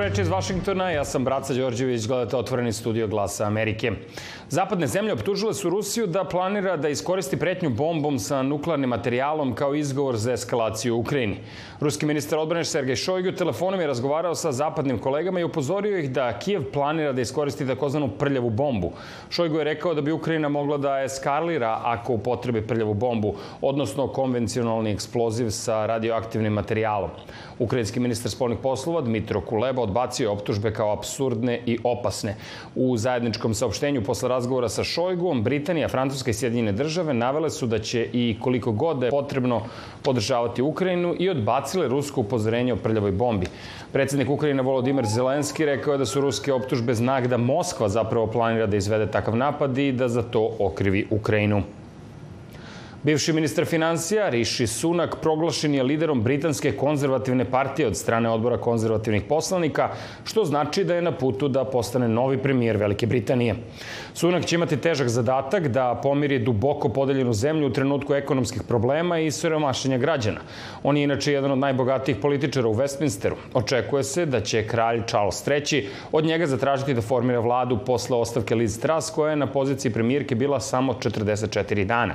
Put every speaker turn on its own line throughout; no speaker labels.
Dobro večer iz Vašingtona, ja sam Braca Đorđević, gledate otvoreni studio Glasa Amerike. Zapadne zemlje optužile su Rusiju da planira da iskoristi pretnju bombom sa nuklearnim materijalom kao izgovor za eskalaciju u Ukrajini. Ruski ministar odbrane Sergej Šojgu telefonom je razgovarao sa zapadnim kolegama i upozorio ih da Kijev planira da iskoristi takozvanu prljavu bombu. Šojgu je rekao da bi Ukrajina mogla da eskalira ako upotrebi prljavu bombu, odnosno konvencionalni eksploziv sa radioaktivnim materijalom. Ukrajinski ministar spolnih poslova Dmitro Kuleba odbacio je optužbe kao absurdne i opasne. U zajedničkom saopštenju posle razgovora sa Šojguom, Britanija, Francuska i Sjedinjene države navele su da će i koliko god je potrebno podržavati Ukrajinu i odbacile rusko upozorenje o prljavoj bombi. Predsednik Ukrajine Volodimir Zelenski rekao je da su ruske optužbe znak da Moskva zapravo planira da izvede takav napad i da za to okrivi Ukrajinu. Bivši ministar financija Rishi Sunak proglašen je liderom Britanske konzervativne partije od strane odbora konzervativnih poslanika, što znači da je na putu da postane novi premijer Velike Britanije. Sunak će imati težak zadatak da pomiri duboko podeljenu zemlju u trenutku ekonomskih problema i siromašenja građana. On je inače jedan od najbogatijih političara u Westminsteru. Očekuje se da će kralj Charles III od njega zatražiti da formira vladu posle ostavke Liz Truss, koja je na poziciji premijerke bila samo 44 dana.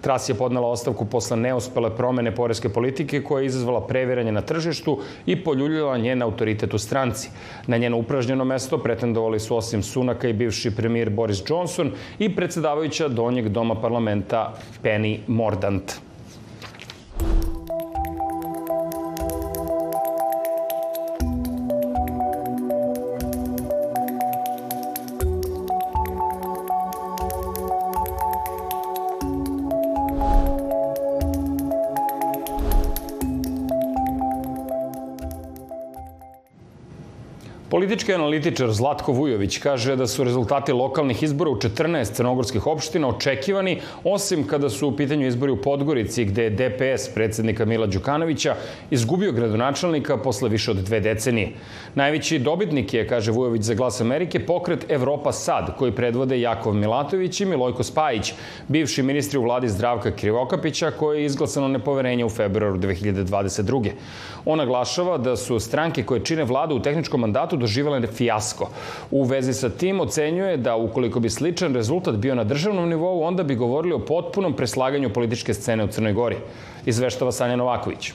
Truss je podnela ostavku posle neuspele promene poreske politike koja je izazvala previranje na tržištu i poljuljila njen autoritet u stranci. Na njeno upražnjeno mesto pretendovali su osim Sunaka i bivši premijer Boris Johnson i predsedavajuća donjeg doma parlamenta Penny Mordant. Politički analitičar Zlatko Vujović kaže da su rezultati lokalnih izbora u 14 crnogorskih opština očekivani, osim kada su u pitanju izbori u Podgorici, gde je DPS predsednika Mila Đukanovića izgubio gradonačelnika posle više od dve decenije. Najveći dobitnik je, kaže Vujović za glas Amerike, pokret Evropa Sad, koji predvode Jakov Milatović i Milojko Spajić, bivši ministri u vladi Zdravka Krivokapića, koje je izglasano nepoverenje u februaru 2022. On naglašava da su stranke koje čine vladu u tehničkom mandatu doživale fijasko. U vezi sa tim ocenjuje da ukoliko bi sličan rezultat bio na državnom nivou, onda bi govorili o potpunom preslaganju političke scene u Crnoj Gori. Izveštava Sanja Novaković.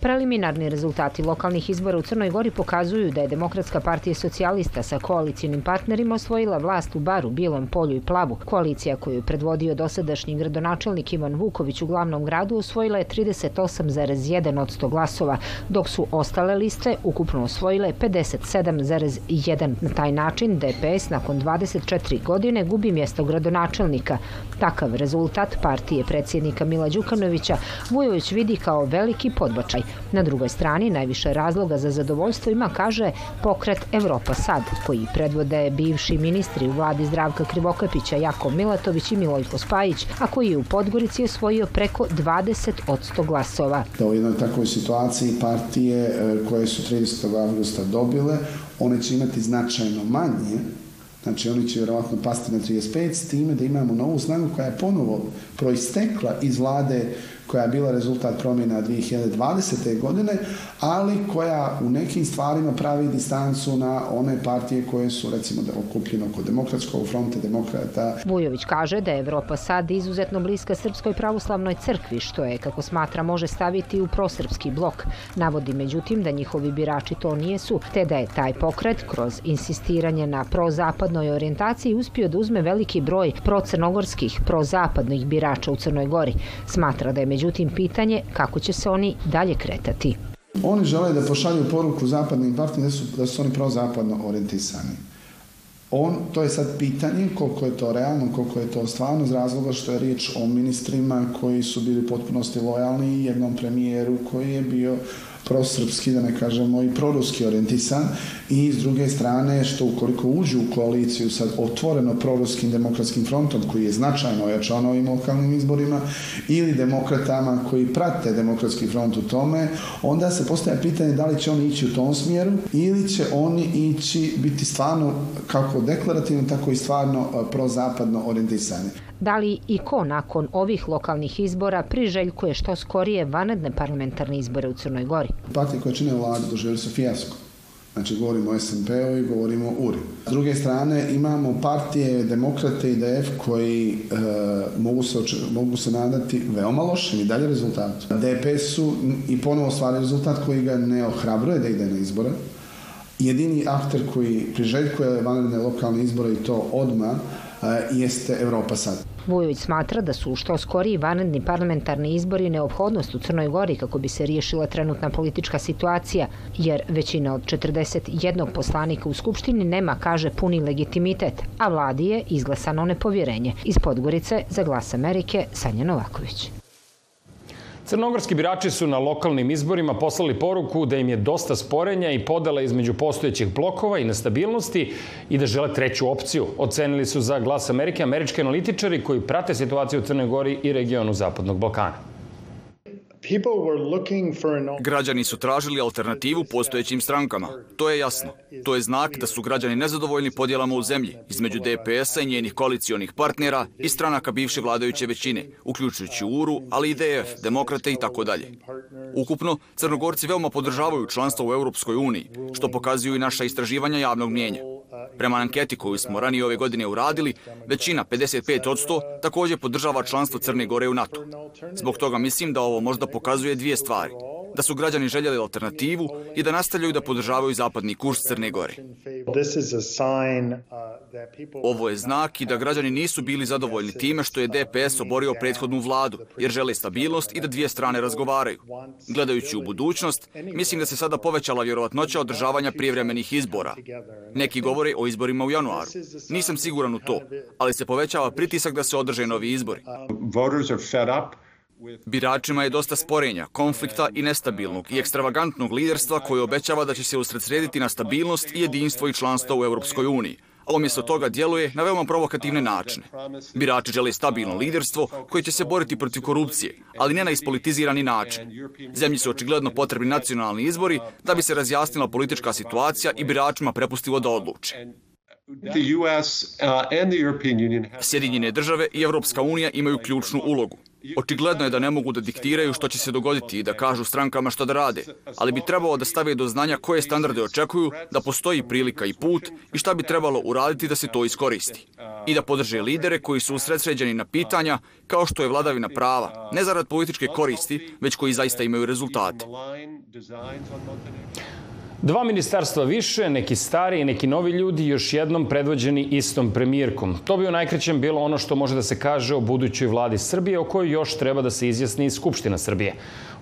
Preliminarni rezultati lokalnih izbora u Crnoj Gori pokazuju da je Demokratska partija socijalista sa koalicijonim partnerima osvojila vlast u Baru, Bilom polju i Plavu. Koalicija koju je predvodio dosadašnji gradonačelnik Ivan Vuković u glavnom gradu osvojila je 38,1 od 100 glasova, dok su ostale liste ukupno osvojile 57,1. Na taj način DPS nakon 24 godine gubi mjesto gradonačelnika. Takav rezultat partije predsjednika Mila Đukanovića Vujović vidi kao veliki podbačaj. Na drugoj strani najviše razloga za zadovoljstvo ima, kaže, pokret Evropa Sad, koji predvode bivši ministri u vladi Zdravka Krivokapića, Jako Milatović i Milojko Spajić, a koji je u Podgorici osvojio preko 20 od 100 glasova.
Da u jednoj takvoj situaciji partije e, koje su 30. avgusta dobile, one će imati značajno manje Znači oni će vjerovatno pasti na 35 s time da imamo novu snagu koja je ponovo proistekla iz vlade koja je bila rezultat promjena 2020. godine, ali koja u nekim stvarima pravi distancu na one partije koje su recimo da okupljeno kod demokratskog fronta demokrata.
Vujović kaže da je Evropa sad izuzetno bliska Srpskoj pravoslavnoj crkvi, što je, kako smatra, može staviti u prosrpski blok. Navodi međutim da njihovi birači to nijesu, te da je taj pokret kroz insistiranje na prozapadnoj orijentaciji uspio da uzme veliki broj procrnogorskih prozapadnih birača u Crnoj Gori. Smatra da je pitanje kako će se oni dalje kretati.
Oni žele da pošalju poruku zapadnim partijama da su, da su oni prozapadno orijentisani. On, to je sad pitanje koliko je to realno, koliko je to stvarno iz razloga što je riječ o ministrima koji su bili potpunosti lojalni jednom premijeru koji je bio prosrpski, da ne kažemo i proruski orijentisan i s druge strane što ukoliko uđu u koaliciju sa otvoreno proruskim demokratskim frontom koji je značajno ojačao na ovim lokalnim izborima ili demokratama koji prate demokratski front u tome, onda se postaje pitanje da li će oni ići u tom smjeru ili će oni ići biti stvarno kako deklarativno, tako i stvarno e, prozapadno orijentisani.
Da li i ko nakon ovih lokalnih izbora priželjkuje što skorije vanedne parlamentarne izbore u Crnoj Gori?
Partije koje čine vladu doživjeli su fijasko Znači govorimo o SNP-u i govorimo o URI. S druge strane imamo partije Demokrate i DF koji e, mogu, se, mogu se nadati veoma lošim i dalje rezultatu. DPS su i ponovo stvari rezultat koji ga ne ohrabruje da ide na izbore. Jedini akter koji priželjkuje vanredne lokalne izbore i to odma e, jeste Evropa sad.
Vujović smatra da su što skoriji vanredni parlamentarni izbori neophodnost u Crnoj Gori kako bi se riješila trenutna politička situacija, jer većina od 41 poslanika u Skupštini nema, kaže, puni legitimitet, a vladi je izglasano nepovjerenje. Iz Podgorice za glas Amerike Sanja Novaković.
Crnogorski birači su na lokalnim izborima poslali poruku da im je dosta sporenja i podela između postojećih blokova i nestabilnosti i da žele treću opciju. Ocenili su za glas Amerike američki analitičari koji prate situaciju u Crnoj Gori i regionu Zapadnog Balkana.
Građani su tražili alternativu postojećim strankama. To je jasno. To je znak da su građani nezadovoljni podjelama u zemlji između DPS-a i njenih koalicijonih partnera i stranaka bivše vladajuće većine, uključujući URU, ali i DF, demokrate i tako dalje. Ukupno, Crnogorci veoma podržavaju članstvo u Europskoj uniji, što pokazuju i naša istraživanja javnog mnjenja. Prema anketi koju smo ranije ove godine uradili, većina, 55%, takođe podržava članstvo Crne Gore u NATO. Zbog toga mislim da ovo možda pokazuje dvije stvari. Da su građani željeli alternativu i da nastavljaju da podržavaju zapadni kurs Crne Gore. Ovo je znak i da građani nisu bili zadovoljni time što je DPS oborio prethodnu vladu, jer žele stabilnost i da dvije strane razgovaraju. Gledajući u budućnost, mislim da se sada povećala vjerovatnoća održavanja prijevremenih izbora. Neki govore o izborima u januaru. Nisam siguran u to, ali se povećava pritisak da se održe novi izbori. Biračima je dosta sporenja, konflikta i nestabilnog i ekstravagantnog liderstva koje obećava da će se usredsrediti na stabilnost i jedinstvo i članstvo u Europskoj uniji, a umjesto toga djeluje na veoma provokativne načine. Birači žele stabilno liderstvo koje će se boriti protiv korupcije, ali ne na ispolitizirani način. Zemlji su očigledno potrebni nacionalni izbori da bi se razjasnila politička situacija i biračima prepustilo da odluče. Sjedinjene države i Evropska unija imaju ključnu ulogu. Očigledno je da ne mogu da diktiraju što će se dogoditi i da kažu strankama šta da rade, ali bi trebalo da stave do znanja koje standarde očekuju, da postoji prilika i put i šta bi trebalo uraditi da se to iskoristi. I da podrže lidere koji su usredsređeni na pitanja kao što je vladavina prava, ne zarad političke koristi, već koji zaista imaju rezultate.
Dva ministarstva više, neki stari i neki novi ljudi, još jednom predvođeni istom premijerkom. To bi u najkrećem bilo ono što može da se kaže o budućoj vladi Srbije, o kojoj još treba da se izjasni i Skupština Srbije.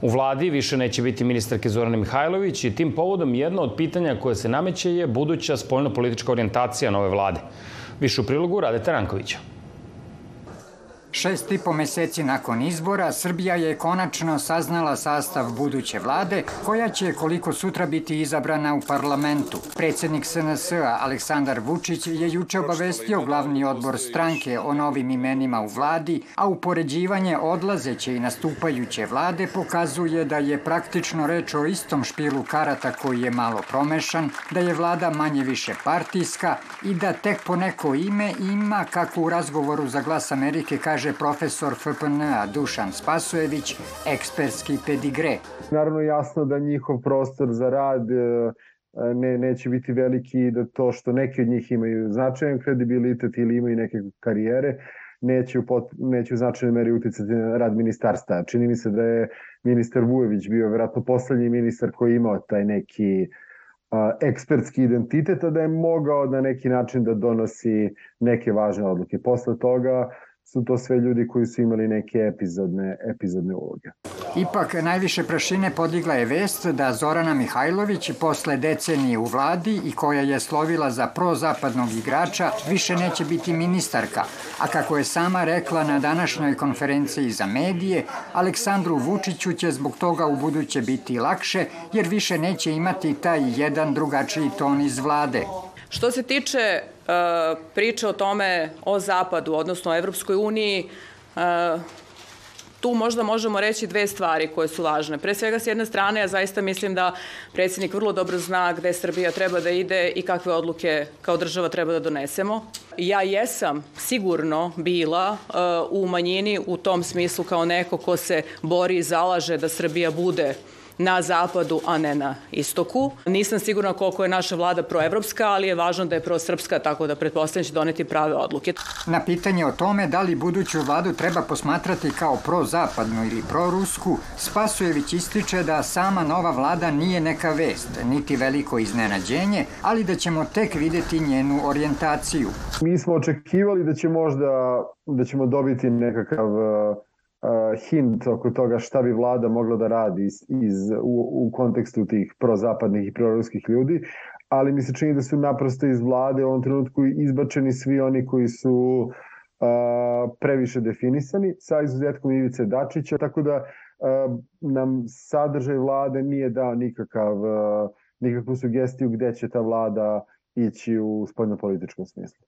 U vladi više neće biti ministarke Zorane Mihajlović i tim povodom jedno od pitanja koje se nameće je buduća spoljno-politička orijentacija nove vlade. Više u prilogu Rade Tarankovića.
Šest i po meseci nakon izbora, Srbija je konačno saznala sastav buduće vlade, koja će koliko sutra biti izabrana u parlamentu. Predsednik SNS-a Aleksandar Vučić je juče obavestio glavni odbor stranke o novim imenima u vladi, a upoređivanje odlazeće i nastupajuće vlade pokazuje da je praktično reč o istom špilu karata koji je malo promešan, da je vlada manje više partijska i da tek po neko ime ima, kako u razgovoru za glas Amerike kaže kaže profesor FPN-a Dušan Spasojević, ekspertski pedigre.
Naravno jasno da njihov prostor za rad e, ne, neće biti veliki i da to što neki od njih imaju značajan kredibilitet ili imaju neke karijere, neće u, pot, neće u značajnoj meri uticati na rad ministarstva. Čini mi se da je ministar Vujević bio vjerojatno poslednji ministar koji imao taj neki a, ekspertski identitet, a da je mogao na neki način da donosi neke važne odluke. Posle toga su to sve ljudi koji su imali neke epizodne, epizodne uloge.
Ipak, najviše prašine podigla je vest da Zorana Mihajlović posle decenije u vladi i koja je slovila za prozapadnog igrača više neće biti ministarka, a kako je sama rekla na današnjoj konferenciji za medije, Aleksandru Vučiću će zbog toga u buduće biti lakše jer više neće imati taj jedan drugačiji ton iz vlade.
Što se tiče priče o tome o Zapadu, odnosno o Evropskoj uniji, e, tu možda možemo reći dve stvari koje su važne. Pre svega, s jedne strane, ja zaista mislim da predsjednik vrlo dobro zna gde Srbija treba da ide i kakve odluke kao država treba da donesemo. Ja jesam sigurno bila uh, u manjini u tom smislu kao neko ko se bori i zalaže da Srbija bude na zapadu, a ne na istoku. Nisam sigurna koliko je naša vlada proevropska, ali je važno da je prosrpska, tako da pretpostavljam će doneti prave odluke.
Na pitanje o tome da li buduću vladu treba posmatrati kao prozapadnu ili prorusku, Spasojević ističe da sama nova vlada nije neka vest, niti veliko iznenađenje, ali da ćemo tek videti njenu orijentaciju.
Mi smo očekivali da će možda da ćemo dobiti nekakav uh, hint oko toga šta bi vlada mogla da radi iz, iz, u, u kontekstu tih prozapadnih i proruskih ljudi, ali mi se čini da su naprosto iz vlade u ovom trenutku izbačeni svi oni koji su uh, previše definisani, sa izuzetkom Ivice Dačića, tako da uh, nam sadržaj vlade nije dao nikakav, uh, nikakvu sugestiju gde će ta vlada ići u spoljnopolitičkom smislu.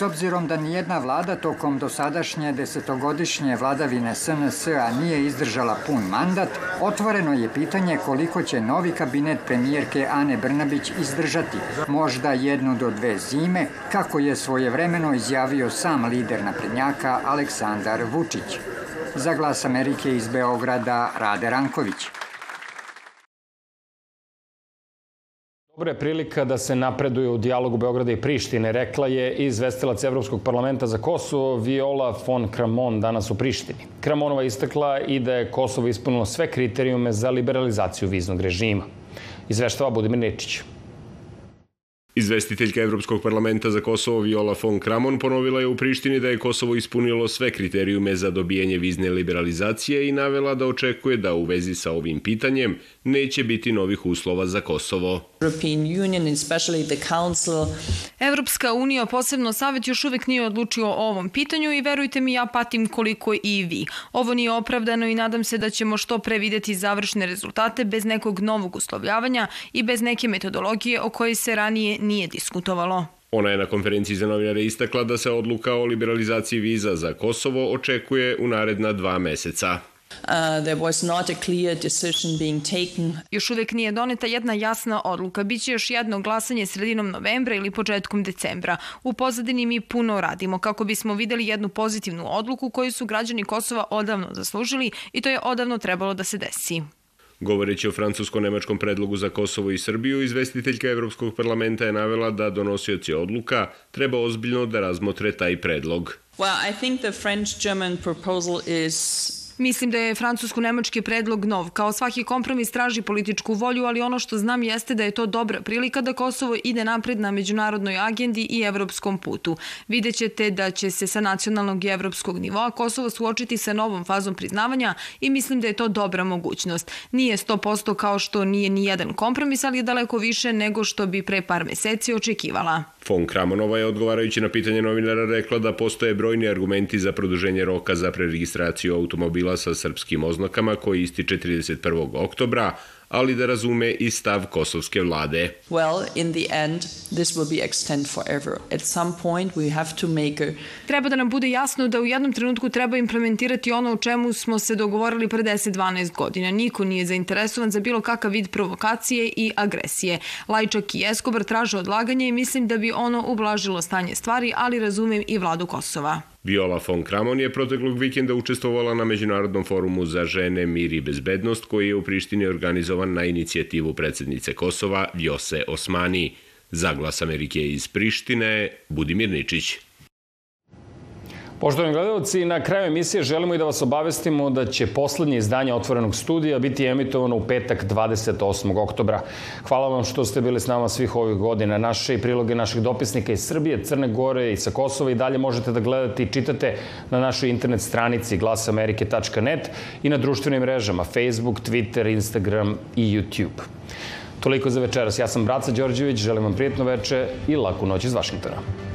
S obzirom da nijedna vlada tokom dosadašnje desetogodišnje vladavine SNS-a nije izdržala pun mandat, otvoreno je pitanje koliko će novi kabinet premijerke Ane Brnabić izdržati. Možda jednu do dve zime, kako je svojevremeno izjavio sam lider naprednjaka Aleksandar Vučić. Za glas Amerike iz Beograda Rade Ranković.
Dobra je prilika da se napreduje u dijalogu Beograda i Prištine, rekla je izvestilac Evropskog parlamenta za Kosovo Viola von Kramon danas u Prištini. Kramonova istakla i da je Kosovo ispunilo sve kriterijume za liberalizaciju viznog režima. Izveštava Budimir Nečić.
Izvestiteljka Evropskog parlamenta za Kosovo Viola von Kramon ponovila je u Prištini da je Kosovo ispunilo sve kriterijume za dobijanje vizne liberalizacije i navela da očekuje da u vezi sa ovim pitanjem neće biti novih uslova za Kosovo.
Evropska unija, posebno Savet, još uvek nije odlučio o ovom pitanju i verujte mi, ja patim koliko i vi. Ovo nije opravdano i nadam se da ćemo što pre videti završne rezultate bez nekog novog uslovljavanja i bez neke metodologije o kojoj se ranije nije diskutovalo.
Ona je na konferenciji za novinare istakla da se odluka o liberalizaciji viza za Kosovo očekuje u naredna dva meseca.
Uh, there was not a clear decision being taken. Još uvek nije doneta jedna jasna odluka. Biće još jedno glasanje sredinom novembra ili početkom decembra. U pozadini mi puno radimo kako bismo videli jednu pozitivnu odluku koju su građani Kosova odavno zaslužili i to je odavno trebalo da se desi.
Govoreći o francusko-nemačkom predlogu za Kosovo i Srbiju, izvestiteljka Evropskog parlamenta je navela da donosioci odluka treba ozbiljno da razmotre taj predlog.
Well, I think the French-German proposal is Mislim da je francusko-nemački predlog nov. Kao svaki kompromis traži političku volju, ali ono što znam jeste da je to dobra prilika da Kosovo ide napred na međunarodnoj agendi i evropskom putu. Videćete da će se sa nacionalnog i evropskog nivoa Kosovo suočiti sa novom fazom priznavanja i mislim da je to dobra mogućnost. Nije 100% kao što nije ni jedan kompromis, ali je daleko više nego što bi pre par meseci očekivala.
Von Kramonova je odgovarajući na pitanje novinara rekla da postoje brojni argumenti za produženje roka za preregistraciju automobila sa srpskim oznakama koji ističe 31. oktobra, ali da razume i stav kosovske vlade.
Well, in the end, this will be extend forever. At some point we have to make a... Treba da nam bude jasno da u jednom trenutku treba implementirati ono o čemu smo se dogovorili pre 10-12 godina. Niko nije zainteresovan za bilo kakav vid provokacije i agresije. Lajčak i Eskobar traže odlaganje i mislim da bi ono ublažilo stanje stvari, ali razumem i vladu Kosova.
Viola von Kramon je proteklog vikenda učestvovala na Međunarodnom forumu za žene, mir i bezbednost koji je u Prištini organizovan na inicijativu predsednice Kosova Vjose Osmani. Zaglas Amerike iz Prištine, Budimir Ničić.
Poštovani gledalci, na kraju emisije želimo i da vas obavestimo da će poslednje izdanje Otvorenog studija biti emitovano u petak 28. oktobra. Hvala vam što ste bili s nama svih ovih godina. Naše i priloge naših dopisnika iz Srbije, Crne Gore i sa Kosova i dalje možete da gledate i čitate na našoj internet stranici glasamerike.net i na društvenim mrežama Facebook, Twitter, Instagram i YouTube. Toliko za večeras. Ja sam Braca Đorđević, želim vam prijetno veče i laku noć iz Vašingtona.